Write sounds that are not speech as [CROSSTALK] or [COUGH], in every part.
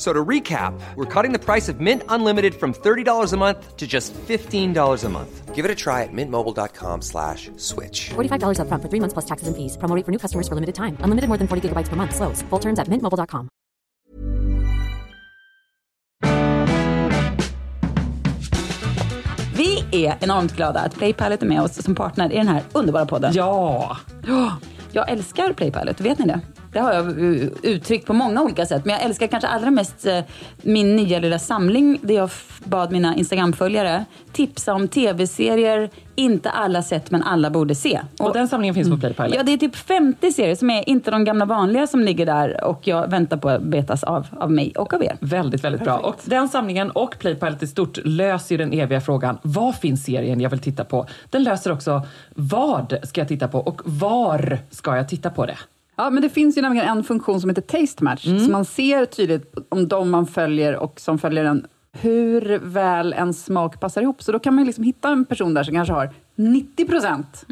F- So to recap, we're cutting the price of Mint Unlimited from $30 a month to just $15 a month. Give it a try at mintmobile.com slash switch. $45 upfront for three months plus taxes and fees. Promo rate for new customers for limited time. Unlimited more than 40 gigabytes per month. Slows. Full terms at mintmobile.com. Vi är enormt glada att Playpilot är med oss som partner i den här underbara podden. Ja! Ja, Jag älskar Playpilot, vet ni det? Det har jag uh, uttryckt på många olika sätt. Men jag älskar kanske allra mest eh, min nya lilla samling där jag bad mina Instagram-följare tipsa om tv-serier inte alla sett men alla borde se. Och den samlingen finns på Playpilot. Ja, det är typ 50 serier som är inte de gamla vanliga som ligger där och jag väntar på att betas av, av mig och av er. Väldigt, väldigt bra. Och den samlingen och Playpilot i stort löser ju den eviga frågan, vad finns serien jag vill titta på? Den löser också, vad ska jag titta på och var ska jag titta på det? Ja, men det finns ju nämligen en funktion som heter Taste Match, så man ser tydligt om de man följer och som följer en, hur väl en smak passar ihop. Så då kan man liksom hitta en person där som kanske har 90 procent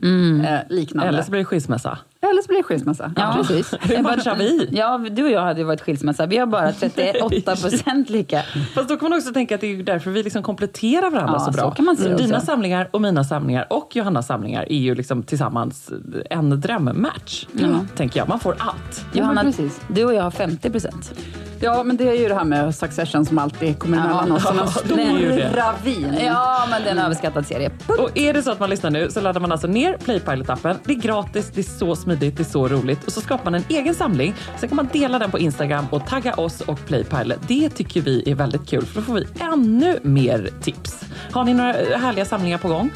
eh, liknande. Eller så blir det skilsmässa. Eller så blir det skilsmässa. Ja. Precis. Hur matchar vi? Ja, du och jag hade ju varit skilsmässa. Vi har bara 38 procent [LAUGHS] lika. Fast då kan man också tänka att det är därför vi liksom kompletterar varandra Ja, så bra. så kan man säga Dina också. samlingar och mina samlingar och Johannas samlingar är ju liksom tillsammans en drömmatch. Tänker jag. Man får allt. Johanna, precis. du och jag har 50 procent. Ja, men det är ju det här med Succession som alltid kommer emellan oss som en [LAUGHS] stor ravin. Ja, men det är en överskattad serie. Och är det så att man lyssnar nu så laddar man alltså ner Playpilot-appen. Det är gratis, det är så smidigt, det är så roligt. Och så skapar man en egen samling. Sen kan man dela den på Instagram och tagga oss och Playpilot. Det tycker vi är väldigt kul för då får vi ännu mer tips. Har ni några härliga samlingar på gång?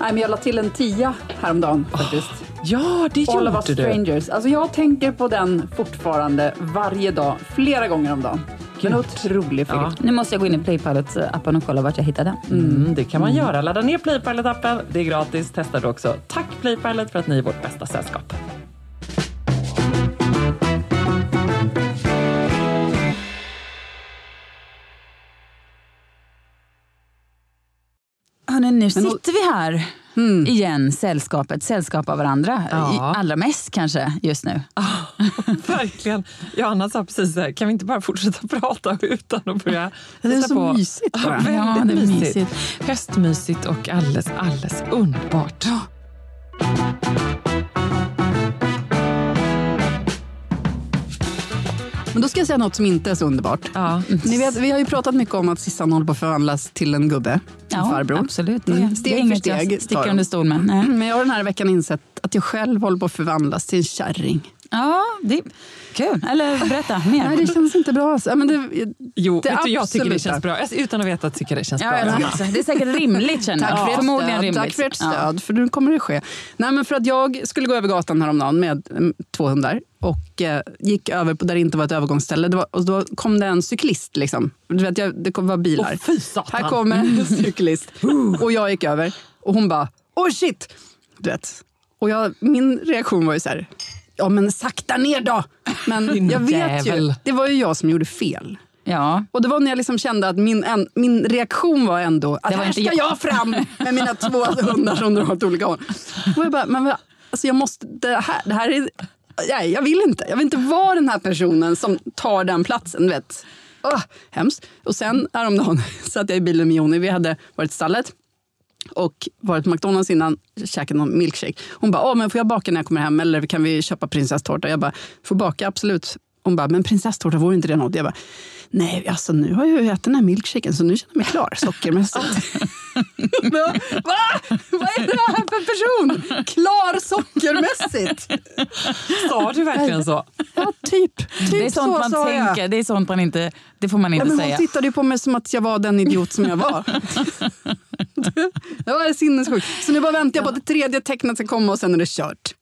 Nej, men jag la till en tia häromdagen faktiskt. Ja, det All of gjorde us du. strangers. Alltså jag tänker på den fortfarande varje dag, flera gånger om dagen. En otrolig film. Ja. Nu måste jag gå in i Playpilot-appen och kolla vart jag hittade den. Mm, det kan man göra. Ladda ner Playpilot-appen. Det är gratis. Testa du också. Tack Playpilot för att ni är vårt bästa sällskap. Hörrni, nu Men- sitter vi här igen, sällskapet. Sällskap av varandra. Ja. Allra mest kanske just nu. [LAUGHS] Verkligen. Johanna sa precis här, kan vi inte bara fortsätta [LAUGHS] prata utan att börja Det är så på? mysigt Ja, [LAUGHS] väldigt Ja, det är mysigt. mysigt. Höstmysigt och alldeles, alldeles underbart. Då ska jag säga något som inte är så underbart. Ja. Ni vet, vi har ju pratat mycket om att Sissan håller på att förvandlas till en gubbe, en farbror. absolut. Det, Mm. det Steg är för inget steg jag sticker de. under stol med. Nej. Men jag har den här veckan insett att jag själv håller på att förvandlas till en kärring. Ja, det är kul. Eller berätta mer. Nej, det känns inte bra. Ja, men det, Jo, Det vet du, jag tycker det känns bra. Utan att veta att tycker det känns Ja, bra. också. Det är säkert rimligt känner Tack jag. för Förmodligen stöd. rimligt. Tack för ert Ja. stöd, för nu kommer det ske. Nej, men för att jag skulle gå över gatan häromdagen med mm, två hundar och eh, gick över på där det inte var ett övergångsställe. Det var, och då kom det en cyklist. Liksom. Du vet, jag, det kom, var bilar. Åh, fy satan. Här kommer en cyklist. Och jag gick över och hon bara, oh shit! Du vet. Och jag, min reaktion var ju så här, ja men sakta ner då! Men [LAUGHS] jag vet ju, det var ju jag som gjorde fel. Ja. Och det var när jag liksom kände att min, en, min reaktion var ändå att var här ska jag. jag fram med mina två [LAUGHS] hundar som drar åt olika håll. Och jag bara, men alltså jag måste, det, här, det här är nej, jag vill inte. Jag vill inte vara den här personen som tar den platsen. Vet. Oh, hemskt. Och sen häromdagen [LAUGHS] satt jag i bilen med Joni. Vi hade varit i stallet och varit på McDonalds innan, käkat någon milkshake. Hon bara, Åh, men får jag baka när jag kommer hem eller kan vi köpa prinsesstårta? Jag bara, får baka absolut. Hon bara, men prinsesstårta, vore inte det något? Jag bara, nej, alltså nu har jag ju ätit den här milkshaken så nu känner jag mig klar sockermässigt. [LAUGHS] Va? Va? Vad är det här för person? Klar sockermässigt? Sa du verkligen så? Ja, typ. typ Det är sånt så man jag. tänker, det är sånt man inte, det får man Ja, inte men hon säga. tittade ju på mig som att jag var den idiot som jag var. [LAUGHS] det var sinnessjukt. Så nu bara väntar jag på att det tredje tecknet ska komma och sen är det kört.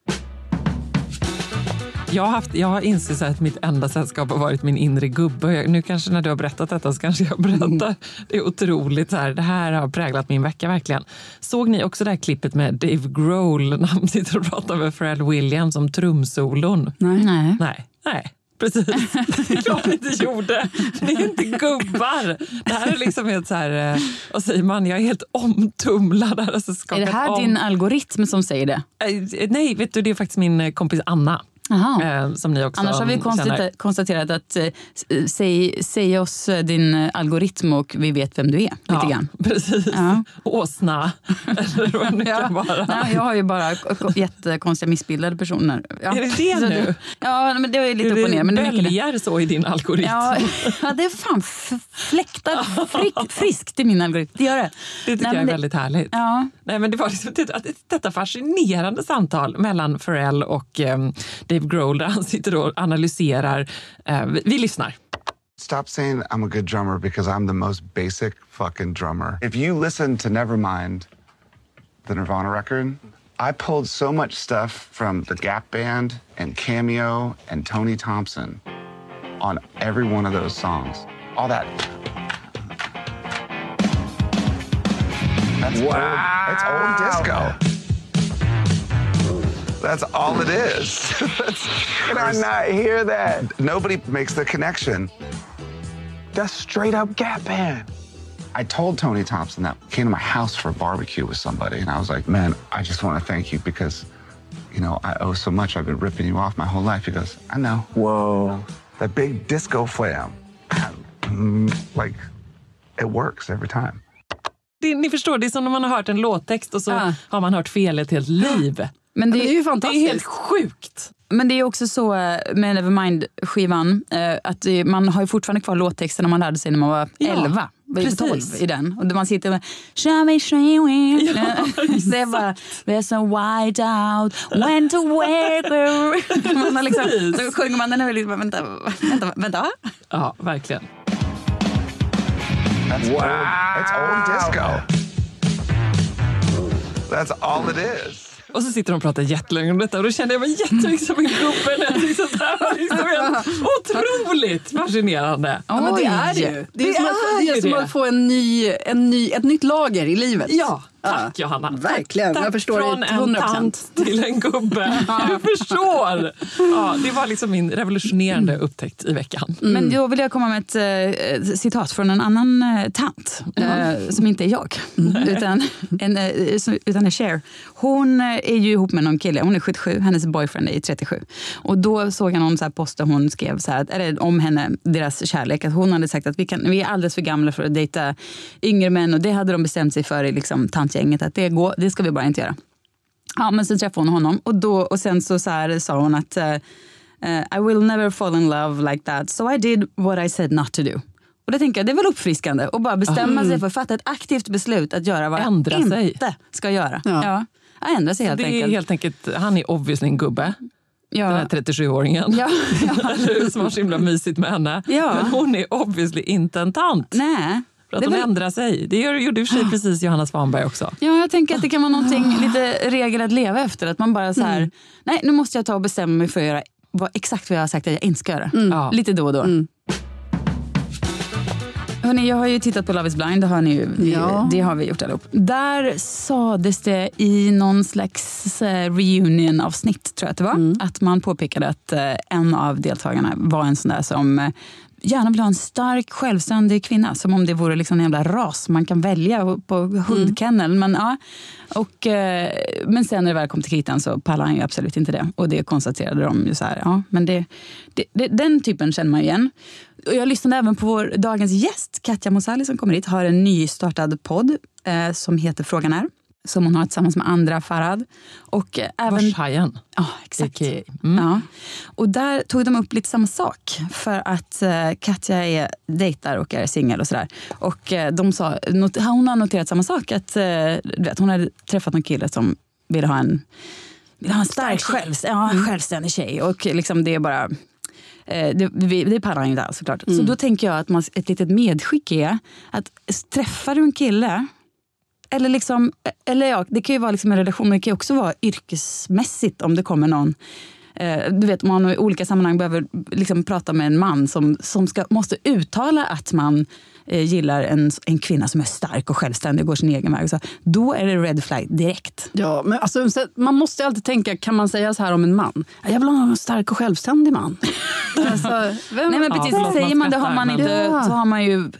Jag har, haft, jag har insett att mitt enda sällskap har varit min inre gubbe. Jag, nu kanske när du har berättat detta så kanske jag berättar. Det är otroligt. Så här, det här har präglat min vecka verkligen. Såg ni också det här klippet med Dave Grohl när han sitter och pratar med Pharrell Williams om trumsolon? Nej. Nej. Nej, nej. Precis. Det är klart vi inte gjorde. Det är inte gubbar. Det här är liksom helt så här, eh, vad säger man, jag är helt omtumlad. Alltså Är det här om. din algoritm som säger det? Eh, Nej, vet du, det är faktiskt min eh, kompis Anna. Aha. eh, Som ni också Annars har vi känner. konstaterat, att eh, s- säg, säg oss eh, din eh, algoritm och vi vet vem du är. Lite Ja, grann. precis. Ja. Åsna, [LAUGHS] eller vad det nu kan vara. Nej, jag har ju bara jättekonstiga missbildade personer. Ja. Är det det Så nu? Ja, men det är lite upp och ner. Men det böljar så i din algoritm. Ja, ja, det är fan fläktar friskt i min algoritm. Det gör det. Det tycker Nej, jag är det- väldigt härligt. Ja. Nej, men det var liksom det, detta fascinerande samtal mellan Pharrell och ehm, Dave Grohl där han sitter och analyserar. Eh, vi, vi lyssnar. Stop saying I'm a good drummer because I'm the most basic fucking drummer. If you listen to Nevermind, the Nirvana record, I pulled so much stuff from the Gap Band and Cameo and Tony Thompson on every one of those songs. All that. That's old, it's old disco. That's all it is. [LAUGHS] That's, Can I not hear that? Nobody makes the connection. That's straight up Gap Band. I told Tony Thompson that came to my house for a barbecue with somebody, and I was like, "Man, I just want to thank you because, you know, I owe so much. I've been ripping you off my whole life." He goes, "I know." Whoa, that big disco flam, [CLEARS THROAT] like, it works every time. Det, ni förstår, det är som när man har hört en låttext och så Ja. har man hört fel ett helt liv. Men det, Det är ju Det är fantastiskt. helt sjukt. Men det är också så eh, med Nevermind-skivan eh, att man har ju fortfarande kvar låttexten när man lärde sig när man var Ja, 11. Var ju precis. 12 i den. Och man sitter med me. [LAUGHS] Det är bara There's a white out, when to wear [LAUGHS] man har liksom, Så sjunger man den och är liksom, vänta, vänta, vänta. Ja, verkligen. That's old, it's old disco. That's all it is. Och så sitter de och pratar jättelänge om detta och då kände jag mig jättemycket som en gubbe. här var liksom helt otroligt fascinerande. Ja, men det är det ju. Det är, Det som, att, det är som att få en ny, en ny, ett nytt lager i livet. Ja, tack Johanna. verkligen. Tack, Jag förstår det från till en 100%. tant till en gubbe. [LAUGHS] Jag förstår. Ja, det var liksom min revolutionerande upptäckt i veckan. Men då vill jag komma med ett eh, citat från en annan eh, tant, eh, som inte är jag, utan, en, eh, utan är Cher. Hon eh, är ju ihop med någon kille, hon är 77, hennes boyfriend är 37. Och då såg jag någon så här post där hon skrev så här, eller om henne, deras kärlek, att hon hade sagt att vi, kan, vi är alldeles för gamla för att dejta yngre män och det hade de bestämt sig för i liksom, tantgänget, att det, går, det ska vi bara inte göra. Ja, men så träffade hon honom och, då, och sen så, så här, sa hon att eh, I will never fall in love like that, so I did what I said not to do. Och det tänker jag, det är väl uppfriskande att bara bestämma sig för att fatta ett aktivt beslut att göra vad Ändra jag sig. inte ska göra. Ja. Ja. Ja, ändra sig helt Det är enkelt. helt enkelt, han är obviously en gubbe, ja. den här 37-åringen. Ja, ja. [LAUGHS] Som har så himla mysigt med henne. Ja. Men hon är obviously inte en tant. Nej. För att Det hon väl- ändrar sig. Det gör- gjorde i och för sig precis Johanna Svanberg också. Ja, jag tänker att det kan vara någonting, lite regel att leva efter. Att man bara så här, nej nu måste jag ta och bestämma mig för att göra vad, exakt vad jag har sagt att jag inte ska göra. Ja. Lite då och då. Hörni, jag har ju tittat på Love is blind. Det har, ni ju, vi, Ja. det har vi gjort allihop. Där sades det i någon slags eh, reunion-avsnitt, tror jag att det var, att man påpekade att eh, en av deltagarna var en sån där som eh, gärna vill ha en stark, självständig kvinna. Som om det vore liksom en jävla ras man kan välja på hundkenneln. Men, ja. och, eh, men sen när det väl kom till kritan så pallade han ju absolut inte det. Och det konstaterade de ju så här. Ja, men det, det, det, den typen känner man igen. Och jag lyssnade även på vår dagens gäst, Katja Mosali som kommer hit. Har en nystartad podd eh, som heter Frågan är. Som hon har tillsammans med andra Farad. Och eh, även... Börshajen. Ja, exakt. A.k.a.. Mm. Ja. Och där tog de upp lite samma sak. För att eh, Katja är dejtar och är singel och sådär. Och eh, de sa, not, hon har noterat samma sak. Att, eh, vet, hon hade träffat någon kille som ville ha en, ville ha en stark, självs, ja, självständig tjej. Och liksom det är bara... Det, det, pallar han inte alls såklart. Så då tänker jag att man, ett litet medskick är att träffar du en kille eller, liksom, eller ja, det kan ju vara liksom en relation, men det kan ju också vara yrkesmässigt om det kommer någon eh, du vet, om man i olika sammanhang behöver liksom prata med en man som, som ska, måste uttala att man eh, gillar en, en kvinna som är stark och självständig och går sin egen väg. Så, då är det red flag direkt. Ja, men alltså, så- man måste ju alltid tänka, kan man säga så här om en man? Jag vill ha en stark och självständig man. [LAUGHS] alltså, vem, Nej, men precis, förlåt, säger man man det har man inte, men- så har man ju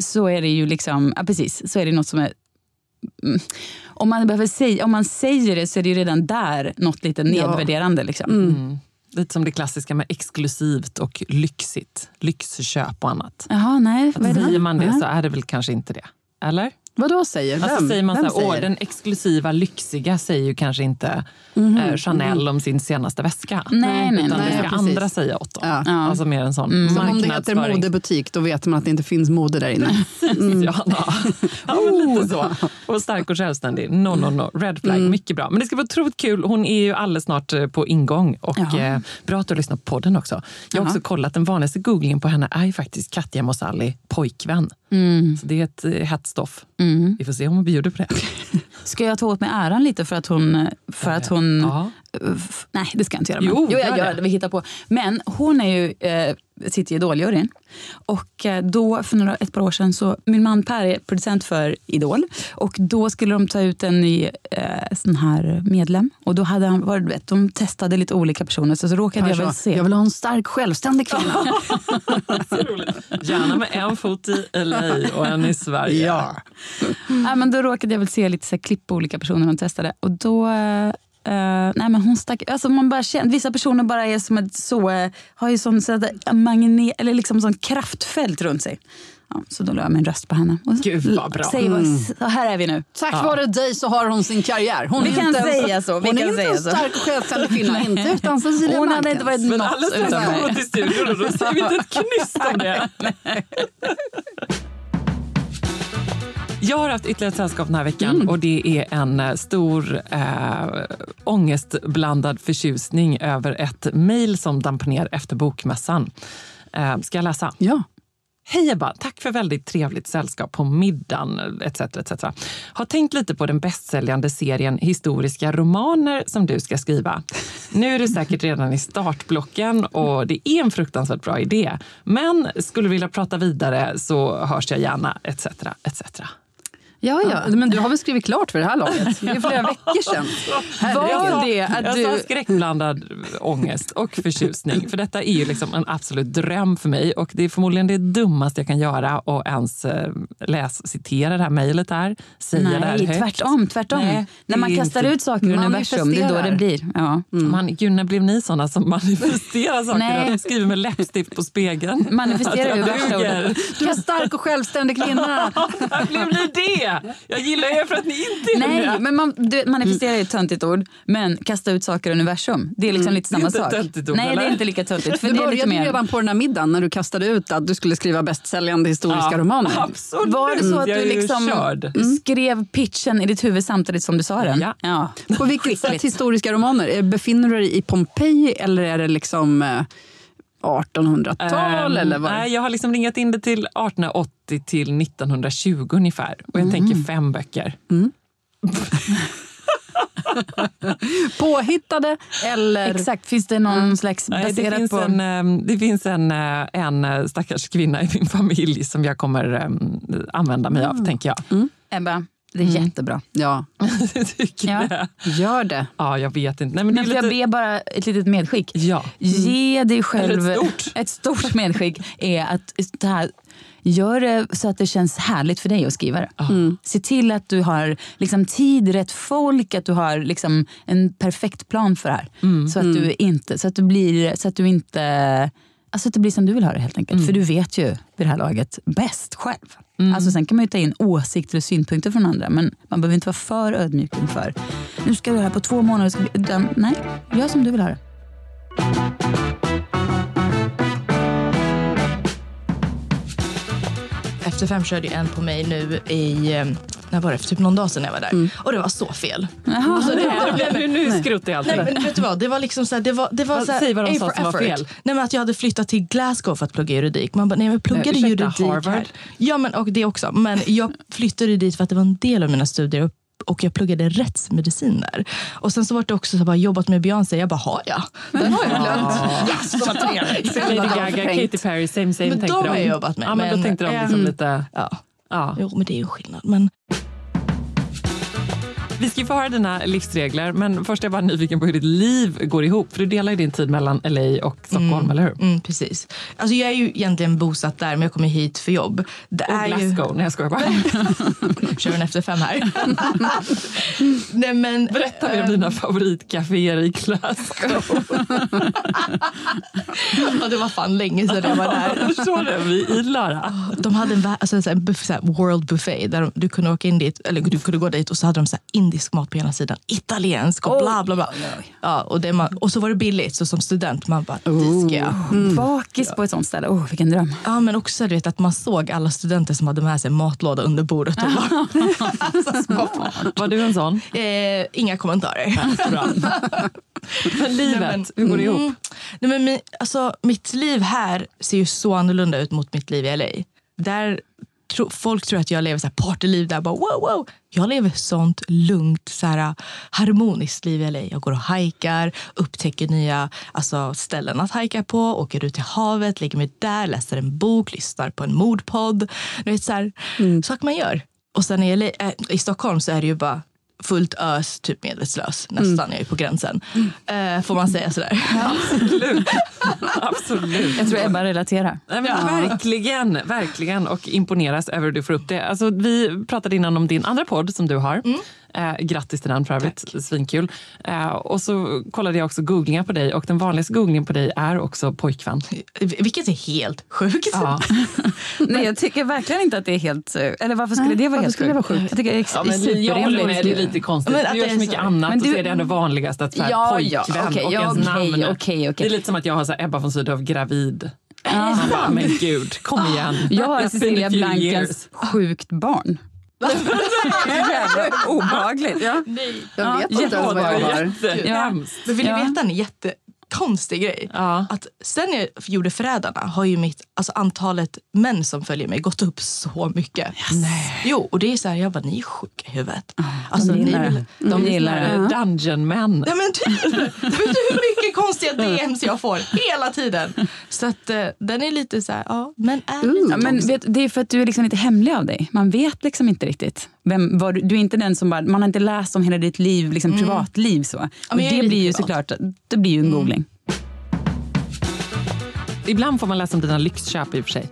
så är det ju liksom, ja precis, så är det något som är om man, behöver säga, om man säger det så är det ju redan där något lite nedvärderande. Liksom. Mm. Lite som det klassiska med exklusivt och lyxigt. Lyxköp och annat. Jaha, nej. Det? Säger man det så är det väl kanske inte det. Eller? Vad då säger? Vem? Alltså säger man Vem så här, säger? den exklusiva, lyxiga säger ju kanske inte Mhm, eh, Chanel om sin senaste väska. Nej, nej, Utan nej, det ska precis. andra säga åt dem. Ja. Alltså mer en sån Mm. Som om det heter marknadsföring. modebutik, då vet man att det inte finns mode där inne. [LAUGHS] Ja, ja. ja men lite så. Och stark och självständig. No, no, no. Red flag. Mycket bra. Men det ska vara otroligt kul. Hon är ju alldeles snart eh, på ingång. Och eh, Bra att du har lyssnat på podden också. Jag har också kollat, den vanligaste googlingen på henne är ju faktiskt Katja Mosali, pojkvän. Så det är ett eh, hett stoff. Vi får se om hon bjuder på det. [LAUGHS] Ska jag ta åt mig äran lite för att hon... För att hon Ja. F- Nej, det ska jag inte göra. Jo, men. jo jag gör gör det. det. Vi hittar på. Men hon är ju, eh, sitter i Idoljuryn. Och eh, då, för några, ett par år sedan, så, min man Per är producent för Idol. Och då skulle de ta ut en ny eh, sån här medlem. Och då hade han, var, vet, de testade lite olika personer. Så, så råkade jag väl se. jag vill ha en stark, självständig kvinna. [LAUGHS] Gärna med en fot i LA och en i Sverige. ja. Ja, men då råkade jag väl se lite så här, klipp på olika personer de testade. Och då... eh, eh, nej men hon stack, alltså man bara känner, vissa personer bara är som ett så, eh, har ju sån, så att, magne, eller liksom sån kraftfält runt sig. Ja, så då la jag min röst på henne. Och så, Gud, vad bra. Säg vad, så här är vi nu. Tack vare dig så har hon sin karriär. Hon Vi kan inte säga så, vi Hon kan är inte en så. stark och självständig kvinna. inte utan Cecilia Hon hade inte varit Men något alldeles strax utan ska vi gå mig. till studion och då säger vi inte ett knyst om det. [LAUGHS] [LAUGHS] Jag har haft ytterligare ett sällskap den här veckan och det är en eh, stor äh, ångestblandad förtjusning över ett mejl som damp ner efter bokmässan. Äh, ska jag läsa? Ja. Hej Ebba, tack för väldigt trevligt sällskap på middagen etc. etc. Har tänkt lite på den bästsäljande serien historiska romaner som du ska skriva. Nu är du säkert redan i startblocken och det är en fruktansvärt bra idé. Men skulle vilja prata vidare så hörs jag gärna etc. etc. Ja, ja, men du har väl skrivit klart för det här laget? Det är flera [LAUGHS] veckor sedan. Var det att Jag sa skräckblandad ångest och förtjusning. För detta är ju liksom en absolut dröm för mig och det är förmodligen det dummaste jag kan göra och ens eh, läs, citera det här mejlet här. Säga det här Nej, högt. tvärtom. tvärtom. Nej, När man kastar inte- ut saker i universum, det är då det Manifesterar. blir. Ja. Man, gud, när blev ni såna som [LAUGHS] manifesterar saker? Nej. Jag skriver med läppstift på spegeln. Manifestera är det [LAUGHS] värsta ordet. Du är stark och självständig kvinna. När blev ni det? Jag gillar er för att ni inte är Nej, det. men man, du, manifestera är ett töntigt ord, men kasta ut saker i universum, det är liksom lite Mm. Det är samma inte ett sak. töntigt ord, Nej, det eller? är inte lika töntigt. För Du det är lite började mer... redan på den här middagen när du kastade ut att du skulle skriva bästsäljande historiska Ja, romaner. Absolut. Var det så att jag du liksom körd. skrev pitchen i ditt huvud samtidigt som du sa den? Ja. ja. På vilket sätt historiska romaner? Eh, Befinner du dig i Pompeji eller är det liksom eh, 1800-tal? Ehm, eller vad? Nej, jag har liksom ringat in det till 1880 till 1920 ungefär. Och jag tänker fem böcker. [LAUGHS] Påhittade eller... Exakt, finns det någon slags Nej, det, baserat finns på... en, ehm, det finns en, eh, en eh, stackars kvinna i min familj som jag kommer ehm, använda mig av, tänker jag. Ebba, det är jättebra. [LAUGHS] Ja, [LAUGHS] Tycker Ja. det. gör det. Ja, jag vet inte. Nej, men Men lite... jag be bara ett litet medskick? Ja. Ge dig själv... Ett stort. ett stort medskick är att det här, gör det så att det känns härligt för dig att skriva det. Se till att du har liksom, tid, rätt folk, att du har liksom, en perfekt plan för det här. Så, att du inte, så, att du blir, så att du inte... Alltså att det blir som du vill ha det helt enkelt. För du vet ju vid det här laget bäst själv. Mm. Alltså sen kan man ju ta in åsikter och synpunkter från andra. Men man behöver inte vara för ödmjuk inför. Nu ska du det här på två månader. Ska nej, gör som du vill ha det. Efter fem körde en på mig nu i, eh, när var det, för typ någon dag sedan jag var där. Och det var så fel. Alltså, det var, Nu, nu skruttar jag Nej alltid. men vet du vad, det var liksom så här, det var, det var Vad- så här, säg vad de A sa for som var effort. fel. Nej men att jag hade flyttat till Glasgow för att plugga juridik. Man bara, nej men jag pluggade Nej, ursäkta, juridik Harvard? här. Ja men och det också. Men jag flyttade dit för att det var en del av mina studier och- jag pluggade rättsmedicin där. Och sen så var det också så bara jobbat med Beyoncé. Jag bara, har jag? Den har jag glömt. Lady Gaga, Katy Perry, same same Men de har jag jobbat med, Ja, men, då men, tänkte de liksom ehm, lite... Ja. Ja. Jo men det är ju en skillnad. Men Vi ska ju få höra dina livsregler, men först är jag bara nyfiken på hur ditt liv går ihop. För du delar ju din tid mellan LA och Stockholm, eller hur? Mm, precis. Alltså jag är ju egentligen bosatt där men jag kommer hit för jobb. Det Och är ju... Glasgow. Nej, jag skojar bara. [LAUGHS] Kör en efter fem här. [LAUGHS] Nej, men, Berätta mer om dina favoritcaféer i Glasgow. [LAUGHS] ja, det var fan länge sedan jag var där. Jag förstår det, vi i Lara. De hade en, alltså, en, sån här buff, så här, world buffet där du kunde åka in dit, eller du kunde gå dit och så hade de så här, indisk mat på ena sidan, italiensk och bla bla bla. Ja, och, det man, och så var det billigt, så som student man bara, dit ska jag. Bakis på ett sånt ställe. Oh, vilken dröm. Ja, men också du vet, att man såg alla studenter som hade med sig matlåda under bordet. Och bara, [LAUGHS] [LAUGHS] alltså. Var du en sån? eh, inga kommentarer. [LAUGHS] Men livet, Nej, men- hur går det ihop? Mm. Nej, men mi, alltså, mitt liv här ser ju så annorlunda ut mot mitt liv i LA. Där tro, folk tror att jag lever så här partyliv där. Bara, wow, wow. Jag lever sånt lugnt, så här, harmoniskt liv i LA. Jag går och hajkar, upptäcker nya alltså, ställen att hajka på, åker ut till havet, lägger mig där, läser en bok, lyssnar på en mordpodd. Du vet, så här, saker man gör. Och sen i, LA, äh, i Stockholm så är det ju bara fullt ös, typ medvetslös. Nästan, jag är på gränsen. Eh, får man säga sådär? [LAUGHS] Absolut. Absolut. Jag tror Ebba relaterar. Nej, men Verkligen, verkligen. Och imponeras över hur du får upp det. Alltså, vi pratade innan om din andra podd som du har. Eh, grattis till den för övrigt. Svinkul. Eh, och så kollade jag också googlingar på dig och den vanligaste googlingen på dig är också pojkvän. Vilket är helt sjukt. Ja. [LAUGHS] Nej, jag tycker verkligen inte att det är helt... eh, Eller varför skulle det vara helt skulle det sjukt? vara sjukt? Jag tycker det är Ja, men jag håller med, det är lite konstigt. Men att du gör så mycket så- annat Men och så du- är det ändå vanligast att här, Ja, pojkvän ja, okej, och ja, ens okej, namn. okej. Det är lite som att jag har så här, Ebba von Sydow gravid. Man bara, men gud, kom igen. Jag har [LAUGHS] Cecilia Blankens sjukt barn. [LAUGHS] Jävla obehagligt. Ja. Jag vet inte ens vad jag har. Jättehemskt. Men vill ni Ja. veta en jättekonstig grej? Ja. Att sen jag gjorde Förrädarna har ju mitt, alltså antalet män som följer mig gått upp så mycket. Nej. Jo, och det är så här, jag bara, ni är sjuka i huvudet. Alltså, de ni gillar det. De gillar det. Eh, Dungeon-män. Ja, men typ. Vet du hur mycket konstiga DMs jag får hela tiden? Så att eh, den är lite så här, ja, men är lite Ja, men vet, det är för att du är liksom lite hemlig av dig. Man vet liksom inte riktigt. Vem, var, du du är inte den som bara, man har inte läst om hela ditt liv, liksom privatliv. Så. Är det blir ju privat. såklart det blir ju en googling. Ibland får man läsa om dina lyxköp i och för sig.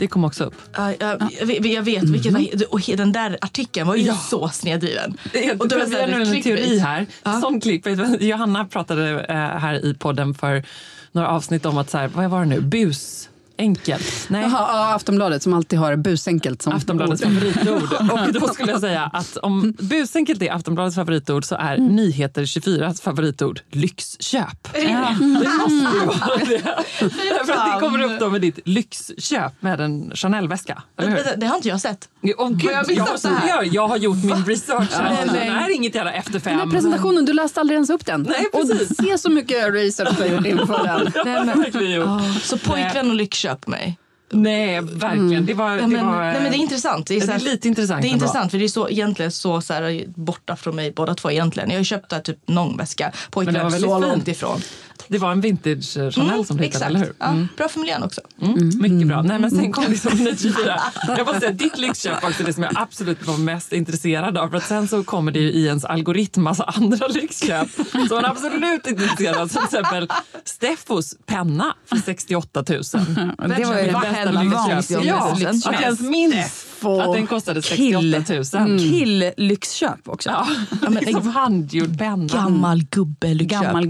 Det kom också upp. Ja, jag, jag, vet, vilket var, och den där artikeln var ju så snedriven. Och då vi har nu en teori här. Som clickbait. Johanna pratade eh, här i podden för några avsnitt om att, så här, vad var det nu, bus, enkelt. Nej. Jaha, ja, Aftonbladet som alltid har busenkelt som Aftonbladets ord. favoritord. [LAUGHS] Och då skulle jag säga att om busenkelt är Aftonbladets favoritord så är Nyheter 24 favoritord lyxköp. Det måste ju vara [LAUGHS] det. För att det kommer upp då med ditt lyxköp med en Chanel-väska. Det har inte jag sett. Åh, gud, jag jag, jag, jag har gjort min [LAUGHS] research. här. Nej, Det är inget jävla efter Den här fem. presentationen, du läste aldrig ens upp den. Nej, och precis. se så mycket research du har gjort inför den. Nej, men. Ja, så pojkvän och lyxköp mig. Nej, verkligen. Det var... Ja, det, men, var nej, men det är intressant. Det är, det så är här, lite intressant Det är intressant för det är så, egentligen så, så här, borta från mig båda två egentligen. Jag har köpt där, typ någon väska. Det väldigt så fint. långt ifrån. Det var en vintage eh, Chanel som du hittade, eller hur? Ja, Bra för miljön också. Mm, mycket bra. Nej, men sen kom liksom nytillfyra. [LAUGHS] Jag måste säga, ditt lyxköp var också det som jag absolut var mest intresserad av. För att sen så kommer det ju i ens algoritm massa [LAUGHS] andra lyxköp som man absolut inte är intresserad av. Som till exempel Steffos penna för 68 000. [LAUGHS] Det var ju det Bästa bästa man lyxköp. vanligt Ja, lyxköp. att jag ens minns att den kostade 68 000. Kill, kill lyxköp också. Ja, [LAUGHS] liksom handgjord penna. Gammal gubbelyxköp. Gammal?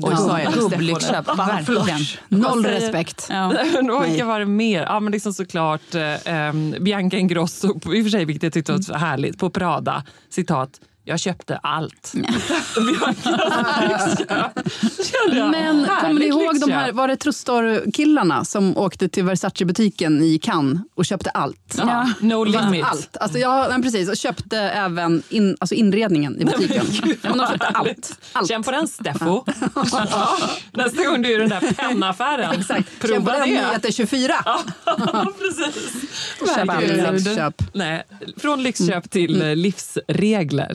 Verkligen. Noll respekt. Ja. Vilka var det mer? Ja, men liksom såklart eh, em, Bianca Ingrosso, i och för sig, vilket jag tyckte var härligt, på Prada. Citat. Jag köpte allt. [LAUGHS] Men kommer ni ihåg de här, var det Trustor-killarna som åkte till Versace-butiken i Cannes och köpte allt? Ja, no limit. Allt. Alltså jag, nej, precis, och köpte även in, alltså inredningen i butiken. ja, men de köpte allt. allt. Känn på den, Steffo. ja, [LAUGHS] nästa gång du är i den där pennaffären, Exakt. prova Känn på den nyheter 24. Ja, [LAUGHS] precis. Köp allt lyxköp. Nej, från lyxköp till eh, livsregler.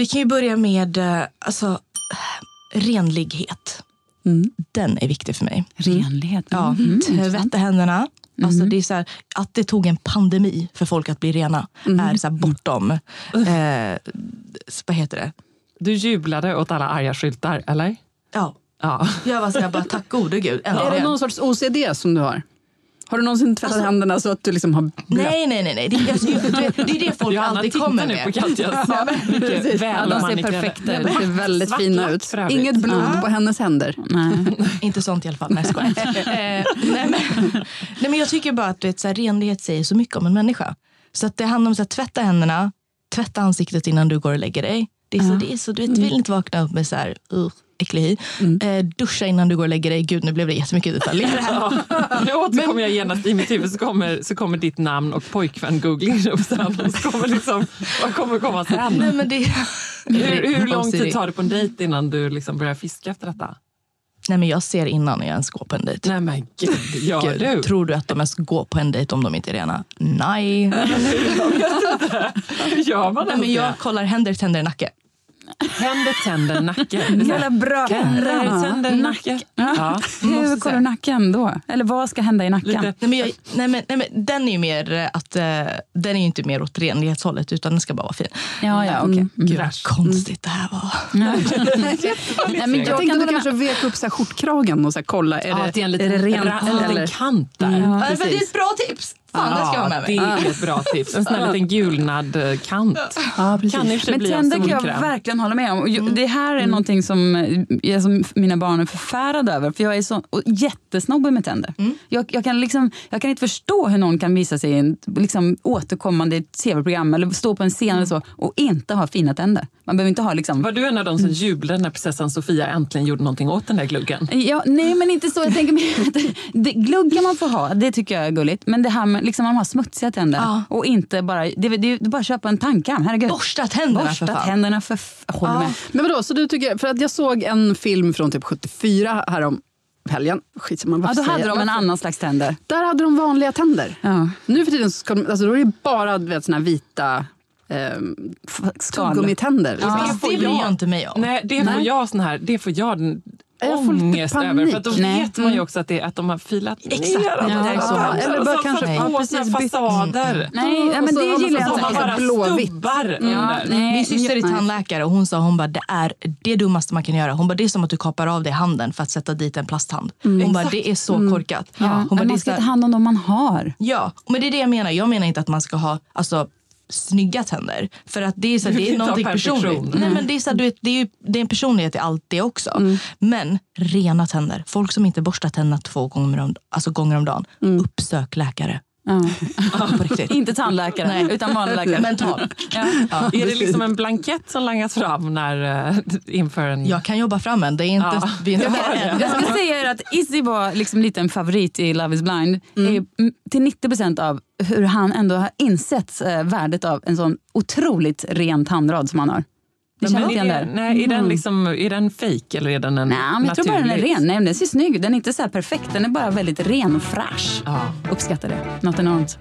Vi kan ju börja med eh, alltså, renlighet. Den är viktig för mig. Renlighet. Ja, tvätta händerna. Alltså det är så här, att det tog en pandemi för folk att bli rena är så här bortom... Eh, vad heter det? Du jublade åt alla arga skyltar, eller? Ja. Ja. Jag var så här, bara tack gode gud. Är [LAUGHS] det äntligen. någon sorts OCD som du har? Har du någonsin tvättat händerna så att du liksom har blött? Nej, nej, nej. nej. Det, är- alltså, det är det folk Johanna alltid tittar kommer nu med. på Katjas Ja, precis. väl Ja, de ser perfekta ut. Ser väldigt Svart fina ut. Inget blod på hennes händer. Nej. [LAUGHS] Inte sånt i alla fall. Nej, jag skojar. [LAUGHS] eh, nej, men, nej, men jag tycker bara att du vet, så här, renlighet säger så mycket om en människa. Så att det handlar om att tvätta händerna, tvätta ansiktet innan du går och lägger dig. Det är så, det är så, du vet, vill inte vakna upp med så här, uh, äcklig hy. Eh, duscha innan du går och lägger dig. Gud, nu blev det jättemycket detaljer [LAUGHS] här. Nu återkommer jag genast i mitt huvud så kommer, så kommer ditt namn och pojkvän googling upp sen. Och så kommer liksom, vad kommer komma sen? Nej, men det, Hur, hur lång tid tar det på en dejt innan du liksom börjar fiska efter detta? Nej, men jag ser innan jag ens går på en dejt. Nej men gud, gör Gud, du? Tror du att de ens går på en dejt om de inte är rena? Nej. [LAUGHS] Hur gör man Nej men jag kollar händer, tänder, nacke. Händer, tänder, nacke. [LAUGHS] Jävla bra. Händer, tänder, nacke. Ja. Hur kollar du nacken då? Eller vad ska hända i nacken? Nej, men jag, nej, men, nej, men den är ju mer eh, att eh, den är ju inte mer åt renlighetshållet utan den ska bara vara fin. Ja, ja, okej. Mm, Gud vad konstigt det här var. [LAUGHS] Nej, men jag [LAUGHS] tänkte att du kanske vek upp så här skjortkragen och så här, kolla. Är Ja, det, att det är en är det rent? ra- en eller? kant där. Ja, men det är ett bra tips! Fan, det ska jag ha med mig. Det är ett bra tips. En sån här liten gulnad eh, kant. Ja, Kan i och Men bli tänder kan jag verkligen hålla med om. Och ju- Det här är någonting som, eh, jag, som mina barn är förfärade över. För jag är så och jättesnobbig med tänder. Jag, jag, kan liksom, jag kan inte förstå hur någon kan visa sig i en liksom, återkommande tv-program eller stå på en scen eller så och inte ha fina tänder. Man behöver inte ha liksom... Var du en av de som jublade när prinsessan Sofia äntligen gjorde någonting åt den där gluggen? Ja, nej, men inte så. Jag tänker mer att det, glugg kan man få ha, det tycker jag är gulligt. Men det här med liksom, man har smutsiga tänder Ja. och inte bara... Det, det, det är bara att köpa en tandkräm, herregud. Borsta tänderna Borsta för fan. tänderna för... Jag håller med. Men vadå, så du tycker, för att jag såg en film från typ 74 härom helgen. Skitsamma, Ja, då säger hade de en annan slags tänder. Där hade de vanliga tänder. Ja. Nu för tiden så ska de, alltså då är det bara vet, såna här vita tuggummi-tänder. Liksom. Men det bryr jag inte mig om. Nej, det får Nej. jag sån här, det får jag den Jag får lite ångest över. För att då Nej. vet man ju också att, det, att de har filat Exakt. ner alla Ja, är så. Eller Och bara kanske- ja, på bytt- fasader. Nej, ja, men så det gillar jag inte. bara blåvitt. stubbar Ja, under. nej. Min syster är tandläkare och hon sa hon bara, det är det dummaste man kan göra. Hon bara, det är som att du kapar av dig handen för att sätta dit en plasthand. Hon bara, det är så korkat. Ja, Hon bara, men det är man ska ta hand om de man har. ja, men det är det jag menar. Jag menar inte att man ska ha alltså, snygga tänder. För att det är, så här, det är någonting personligt. Nej, men det, är så här, du vet, det, är det är en personlighet i allt det också. Mm. Men rena tänder. Folk som inte borstar tänderna två gånger om, alltså gånger om dagen. Mm. Uppsök läkare. Ja. [LAUGHS] Inte tandläkare, Nej. utan vanlig läkare. Mental. Ja. Är det liksom en blankett som langas fram när, eh, inför en... Jag kan jobba fram en. Det är inte, Ja. vi är inte Jag. Jag skulle säga er att Izzy var liksom lite en favorit i Love is blind. Är mm, till 90 procent av hur han ändå har insett eh, värdet av en sån otroligt ren tandrad som han har. Men känner inte igen? Mm. nej, är, den liksom, är den fake eller är den en Nej, men jag tror bara den är ren. Nej, men den ser snygg ut. Den är inte så här perfekt. Den är bara väldigt ren och fräsch. Ja. Uppskattar det. Något enormt.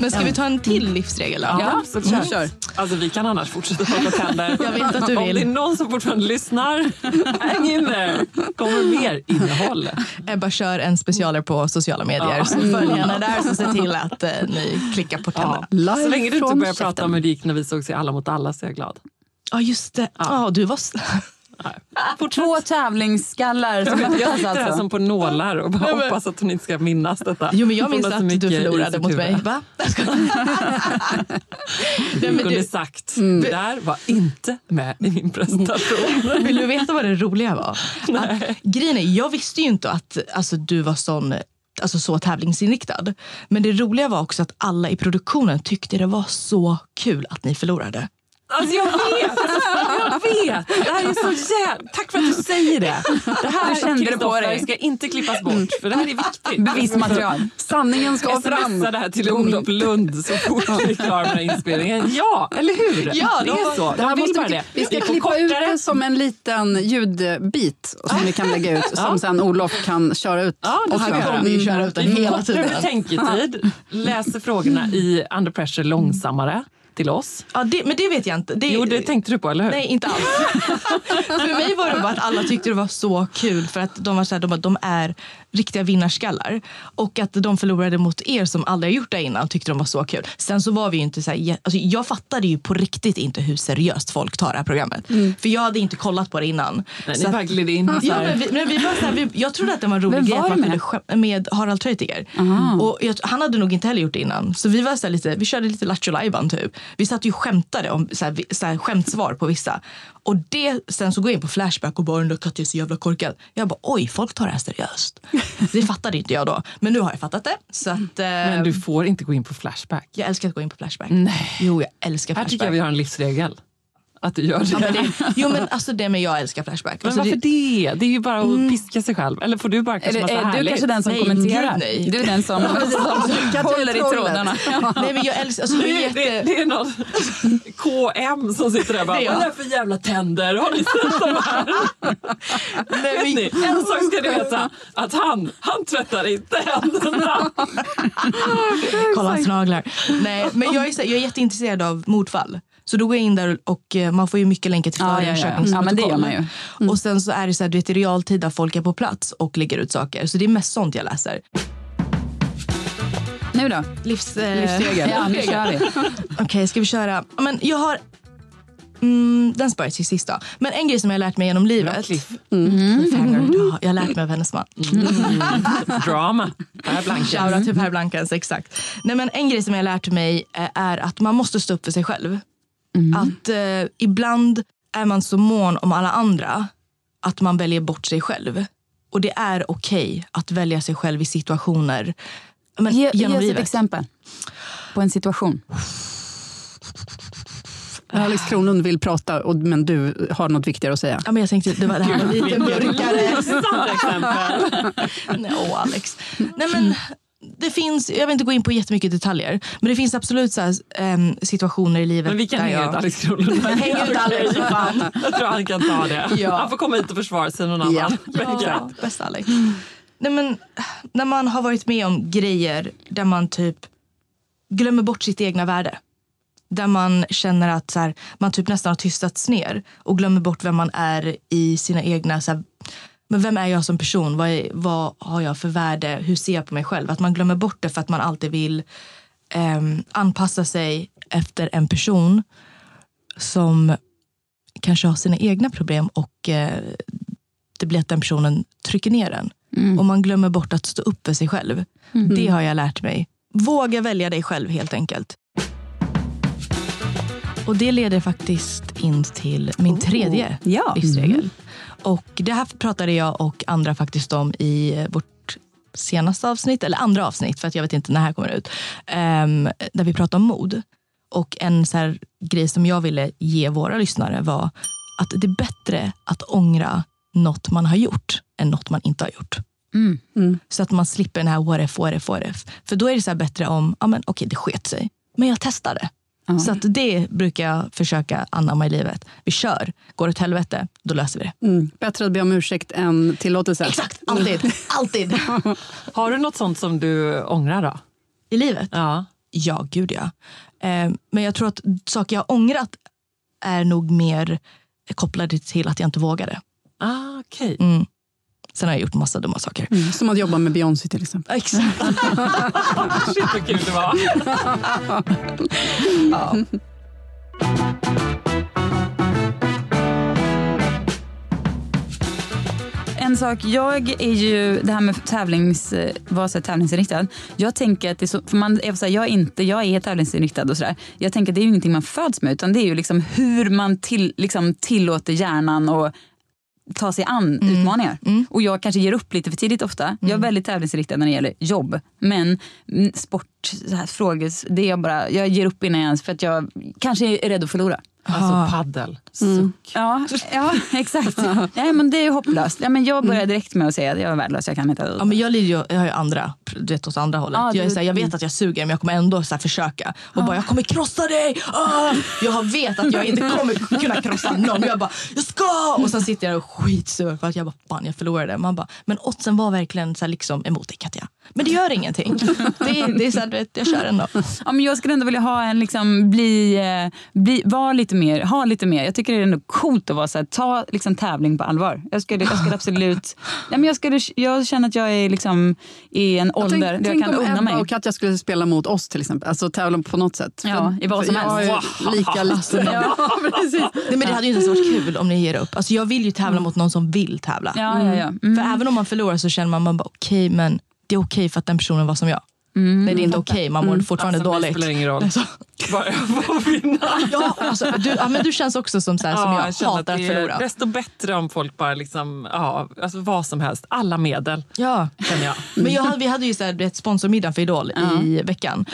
Men ska vi ta en till livsregel då? Ja, så kör. kör. Alltså, vi kan annars fortsätta prata tänder. Jag vet att du Om vill. det är någon som fortfarande lyssnar, häng in there. kommer mer innehåll. Ebba kör en specialare på sociala medier. Ja. Så följ henne där så se till att eh, ni klickar på tänderna. Ja. Så länge du inte börjar prata om hur det gick när vi sågs i Alla mot alla så är jag glad. Ja, just det. Ja, du var... [LAUGHS] s- Två tävlingsskallar som möttes Jag sitter här alltså. som på nålar och bara Nej, hoppas att hon inte ska minnas detta. Jo, men jag minns att du förlorade mot mig. Va? Du [LAUGHS] Nej, kunde du, sagt, det där var inte med i min presentation. [LAUGHS] vill du veta vad det roliga var? [LAUGHS] Att, grejen är, jag visste ju inte att alltså, du var sån Alltså så tävlingsinriktad. Men det roliga var också att alla i produktionen tyckte det var så kul att ni förlorade. Alltså jag vet! Jag vet! Det här är så jävla... Tack för att du säger det. Det här Du kände det på dig. ska inte klippas bort, för det här är viktigt. Bevismaterial. Sanningen ska fram. Smsa det här till Olof Lund så fort vi är klara med inspelningen. Ja, eller hur? Ja, det är så. Det här måste vi, vi ska klippa ut det som en liten ljudbit som vi kan lägga ut. Som sen Olof kan köra ut. Ja, det Och vi göra. kommer ju köra ut den Vi får hela kortare tiden. betänketid, [LAUGHS] läser frågorna i Under Pressure långsammare till oss. Ja, det, men det vet jag inte. Det, Jo, det tänkte du på, eller hur? Nej, inte alls. [LAUGHS] för mig var det bara att alla tyckte det var så kul för att de var så här, de, de är riktiga vinnarskallar. Och att de förlorade mot er som aldrig har gjort det innan tyckte de var så kul. Sen så var vi ju inte så här, alltså jag fattade ju på riktigt inte hur seriöst folk tar det här programmet. För jag hade inte kollat på det innan. Nej, Så ni bara gled in. så Ja, här. men vi, men vi bara så här, vi, jag trodde att det var en rolig grej var att man du kunde med? med Harald Treutiger. Och jag, han hade nog inte heller gjort det innan. Så vi var så här lite, vi körde lite Lattjo typ. Vi satt ju och skämtade om så här, så här, skämtsvar på vissa. Och det, sen så går jag in på Flashback och bara den där är så jävla korkad. Jag bara oj, folk tar det här seriöst. [LAUGHS] Det fattade inte jag då. Men nu har jag fattat det. Så att, eh, Men du får inte gå in på Flashback. Jag älskar att gå in på Flashback. Nej. Jo, jag älskar Här Flashback. tycker jag vi har en livsregel. Att du gör det. Ja, men det, [LAUGHS] jo men alltså det med jag älskar Flashback. Men Alltså, varför det? Det är ju bara att piska sig själv. Eller får du bara kanske massa är du härligt? kanske den som Nej, kommenterar? nej. Du är den som, [LAUGHS] som håller i trådarna. Nej men jag älskar, alltså, jag är Det, jätte... det, det är någon [LAUGHS] KM som sitter där och bara, Det är vad är det för jävla tänder? Har ni sett de här? Nej, men- Vet ni, en sak ska ni veta, att han, han tvättar inte händerna. Kolla hans naglar. Nej, men jag är, jag är jätteintresserad av mordfall. Så då går jag in där och eh, man får ju mycket länkar till Ja, ja, ja. förundersökningsprotokoll. Ja. Mm. Och sen så är det så här, du vet, i realtid där folk är på plats och lägger ut saker. Så det är mest sånt jag läser. Nu då? Livs, eh, Livsregel. [LAUGHS] Ja, nu kör vi. [LAUGHS] Okej, ska vi köra? Men jag har Mm, den sparar jag till sist då. Men en grej som jag har lärt mig genom livet. Cliffhanger. Ja, jag har lärt mig av hennes man. Drama. Per Blanken. Shoutout till Per Blankens, exakt. Nej, men en grej som jag har lärt mig eh, är att man måste stå upp för sig själv. Att eh, ibland är man så mån om alla andra att man väljer bort sig själv. Och det är okej att välja sig själv i situationer men, Ge, ge genom oss ett livet. exempel på en situation. Alex Kronlund vill prata, och, men du har något viktigare att säga. Ja, men jag tänkte det, var, det här var lite mörkare. exempel. [LAUGHS] Alex. Nej, men, det finns, jag vill inte gå in på jättemycket detaljer, men det finns absolut så här, em, situationer i livet Men vi kan hänga ut Alex Kronlund. [LAUGHS] Häng ut Alex, för fan. Jag tror han kan ta det. Ja. Han får komma hit och försvara sig någon annan. [LAUGHS] Ja, bästa Alex. Nej, men, när man har varit med om grejer där man typ glömmer bort sitt egna värde. Där man känner att så här, man typ nästan har tystats ner och glömmer bort vem man är i sina egna... Så här, men vem är jag som person? Vad, är, vad har jag för värde? Hur ser jag på mig själv? Att man glömmer bort det för att man alltid vill ehm, anpassa sig efter en person som kanske har sina egna problem och eh, det blir att den personen trycker ner en. Och man glömmer bort att stå upp för sig själv. Det har jag lärt mig. Våga välja dig själv helt enkelt. Och det leder faktiskt in till min tredje Ja. livsregel. Och det här pratade jag och andra faktiskt om i vårt senaste avsnitt, eller andra avsnitt, för att jag vet inte när det här kommer ut. Um, där vi pratade om mod. Och en så här grej som jag ville ge våra lyssnare var att det är bättre att ångra något man har gjort än något man inte har gjort. Så att man slipper den här what if, what if, what if. För då är det så här bättre om, ja men okej det sket sig, men jag testade. Så att det brukar jag försöka anamma i livet. Vi kör, går det åt helvete, då löser vi det. Mm. Bättre att be om ursäkt än tillåtelse. Exakt, alltid. alltid. [LAUGHS] Har du något sånt som du ångrar då? I livet? Ja. Ja, gud ja. Eh, men jag tror att saker jag har ångrat är nog mer kopplade till att jag inte vågade. Ah, okej. Mm. Sen har jag gjort massa dumma saker. Mm. Som att jobba med Beyoncé till exempel. Exakt. [LAUGHS] Shit vad kul det var. [LAUGHS] ja. En sak, jag är ju, det här med tävlings, vara så här tävlingsinriktad. Jag tänker att det är så, för man är så här, jag är inte, jag är tävlingsinriktad och sådär. Jag tänker att det är ju ingenting man föds med utan det är ju liksom hur man till, liksom tillåter hjärnan och ta sig an utmaningar. Och jag kanske ger upp lite för tidigt ofta. Jag är väldigt tävlingsinriktad när det gäller jobb. Men mm, sport, så här, frågor, det är jag bara, jag ger upp innan jag ens, för att jag kanske är rädd att förlora. Alltså paddel. Ja, ja exakt. [LAUGHS] Nej, men det är ju hopplöst. Ja, men jag börjar direkt med att säga att jag är värdelös, jag kan inte. Ja, men jag, lider jag har ju andra, du vet åt andra hållet. Ja, jag, är du- så här, jag vet att jag suger men jag kommer ändå så försöka. Och bara jag kommer krossa dig! Ah! Jag vet att jag inte kommer kunna krossa någon. Jag bara jag ska! Och sen sitter jag och skitsur för att jag bara fan jag förlorade. Man bara, men oddsen var verkligen så liksom emot dig Katja. Men det gör ingenting. Det, är- det är så här, du vet, jag kör ändå. Ja, men jag skulle ändå vilja ha en, liksom, bli, eh, bli, vara lite mer, ha lite mer. Jag tycker det är ändå coolt att vara så här, ta liksom, tävling på allvar. Jag skulle, jag skulle absolut, [LAUGHS] ja, men jag, skulle, jag känner att jag är liksom, i en ålder Tänk, där jag tänk kan om unna Ebba mig. och Katja skulle spela mot oss till exempel. Alltså tävla på något sätt. Ja, i vad som jag helst. är lika liten. Ja, [LAUGHS] precis. Nej, men det hade ju inte ens varit kul om ni ger upp. Alltså, jag vill ju tävla mot någon som vill tävla. Ja, ja, ja. Mm. För även om man förlorar så känner man, man bara okej men det är okej för att den personen var som jag. Mm. Nej det är inte okej, man mår fortfarande Alltså, dåligt. spelar ingen roll. [LAUGHS] Alltså, Bara jag får vinna. ja, alltså, du, ja, men du känns också som, så här, som jag, känner hatar att det är förlora. Desto bättre om folk bara liksom, ja, alltså vad som helst. Alla medel, Ja. känner jag. Men jag hade, vi hade ju så här, ett sponsormiddag för Idol i veckan.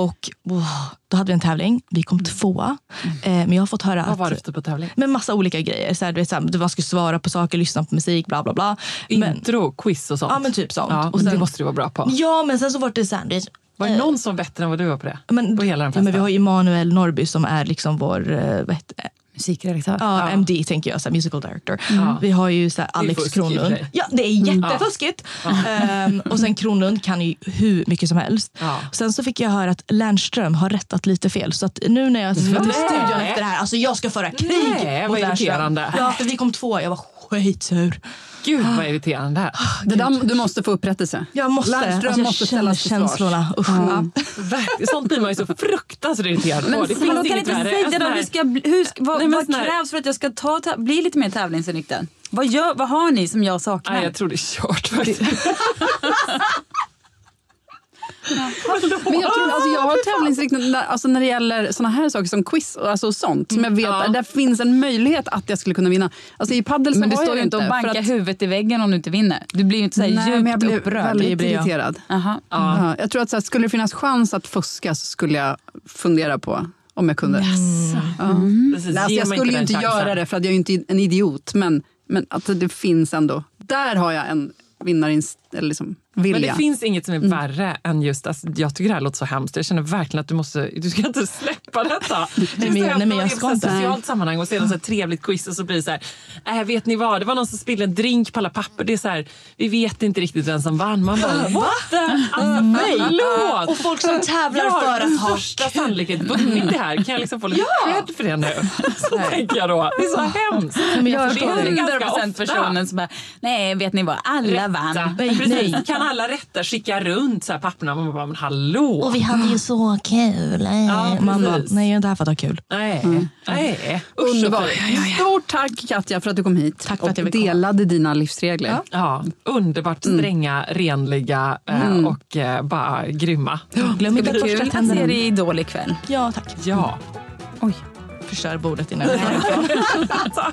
Och wow, då hade vi en tävling, vi kom tvåa. Eh, men jag har fått höra Vad var det att för typ tävling? med massa olika grejer. Så här, du vet, så här, man skulle svara på saker, lyssna på musik, bla bla bla. Men, Intro, quiz och sånt? ja men typ sånt. Ja, och sen, det måste du vara bra på. Ja men sen så var det så här, du vet, Var det någon som bättre än vad du var på det? men, på hela den ja, men vi har ju Emanuel Norby som är liksom vår eh, det? Musikredaktör. Ja, MD tänker jag, så här, musical director. Vi har ju så här, är Alex Kronlund. Ja, det är jättefuskigt. Ehm, och sen Kronlund kan ju hur mycket som helst. Ja. Sen så fick jag höra att Lernström har rättat lite fel. Så att nu när jag ska till studion efter det här, alltså jag ska föra krig Nej, mot vad Lernström. Ja, för vi kom två, jag var skitsur. Gud vad irriterande. Det där, du måste få upprättelse. Jag måste. Lernström Alltså, jag måste ställas till svars. känslorna. Usch. Mm. Verkligen. Sånt blir man ju så fruktansvärt irriterad på. Men Det finns inget inte värre. då, här- hur ska, hur ska, vad, Nej, vad krävs för att jag ska ta, ta, bli lite mer tävlingsinriktad? Vad, gör, vad har ni som jag saknar? Nej, jag tror det är kört faktiskt. [LAUGHS] Men jag, tror, alltså jag har tävlingsriktning alltså när det gäller såna här saker som quiz och alltså sånt. Som jag vet, Ja. Där finns en möjlighet att jag skulle kunna vinna. Alltså I padel så Men du står ju inte och bankar att- huvudet i väggen om du inte vinner. Du blir ju inte så här Nej, djupt men jag blir upprörd. väldigt blir jag. irriterad. Aha. Ja. jag tror att så här, skulle det finnas chans att fuska så skulle jag fundera på om jag kunde. Ja. Precis, Nej, alltså jag skulle ju inte chansen. göra det för att jag är ju inte en idiot. Men, men att det finns ändå. Där har jag en vinnarins, eller liksom vilja. Men det finns inget som är Mm. värre än just, alltså, jag tycker det här låter så hemskt. Jag känner verkligen att du måste, du ska inte släppa detta. [LAUGHS] Det är men- nej, men jag ska ett inte. socialt sammanhang och ser något så här trevligt quiz och så blir det så här, äh, vet ni vad, det var någon som spillde en drink på alla papper. Det är så här, vi vet inte riktigt vem som vann. Man bara, [LAUGHS] what the? Alltså, förlåt! Och folk som tävlar jag för att ha största sannolikhet vunnit det här. Kan jag liksom få lite [LAUGHS] cred för det nu? Så tänker jag då. Det är så hemskt. men jag För förstår det det. händer ganska 100% ofta. personen som bara, nej vet ni vad, alla vann. Rätta. Nej, Precis. nej. Kan alla rätta skicka runt så här papperna? Man bara, men hallå! Och vi hade ju så kul. Nej. Ja, Man bara, nej jag är inte här för att ha kul. Nej, nej. Usch, Underbart. Stort tack Katja för att du kom hit Tack för och att komma. delade dina livsregler. Ja, underbart stränga, renliga eh, och eh, bara grymma. Glöm inte att borsta Kul att se tänderna. dig i Idol ikväll. Ja tack. Ja. Oj, förstör bordet innan jag [LAUGHS] tar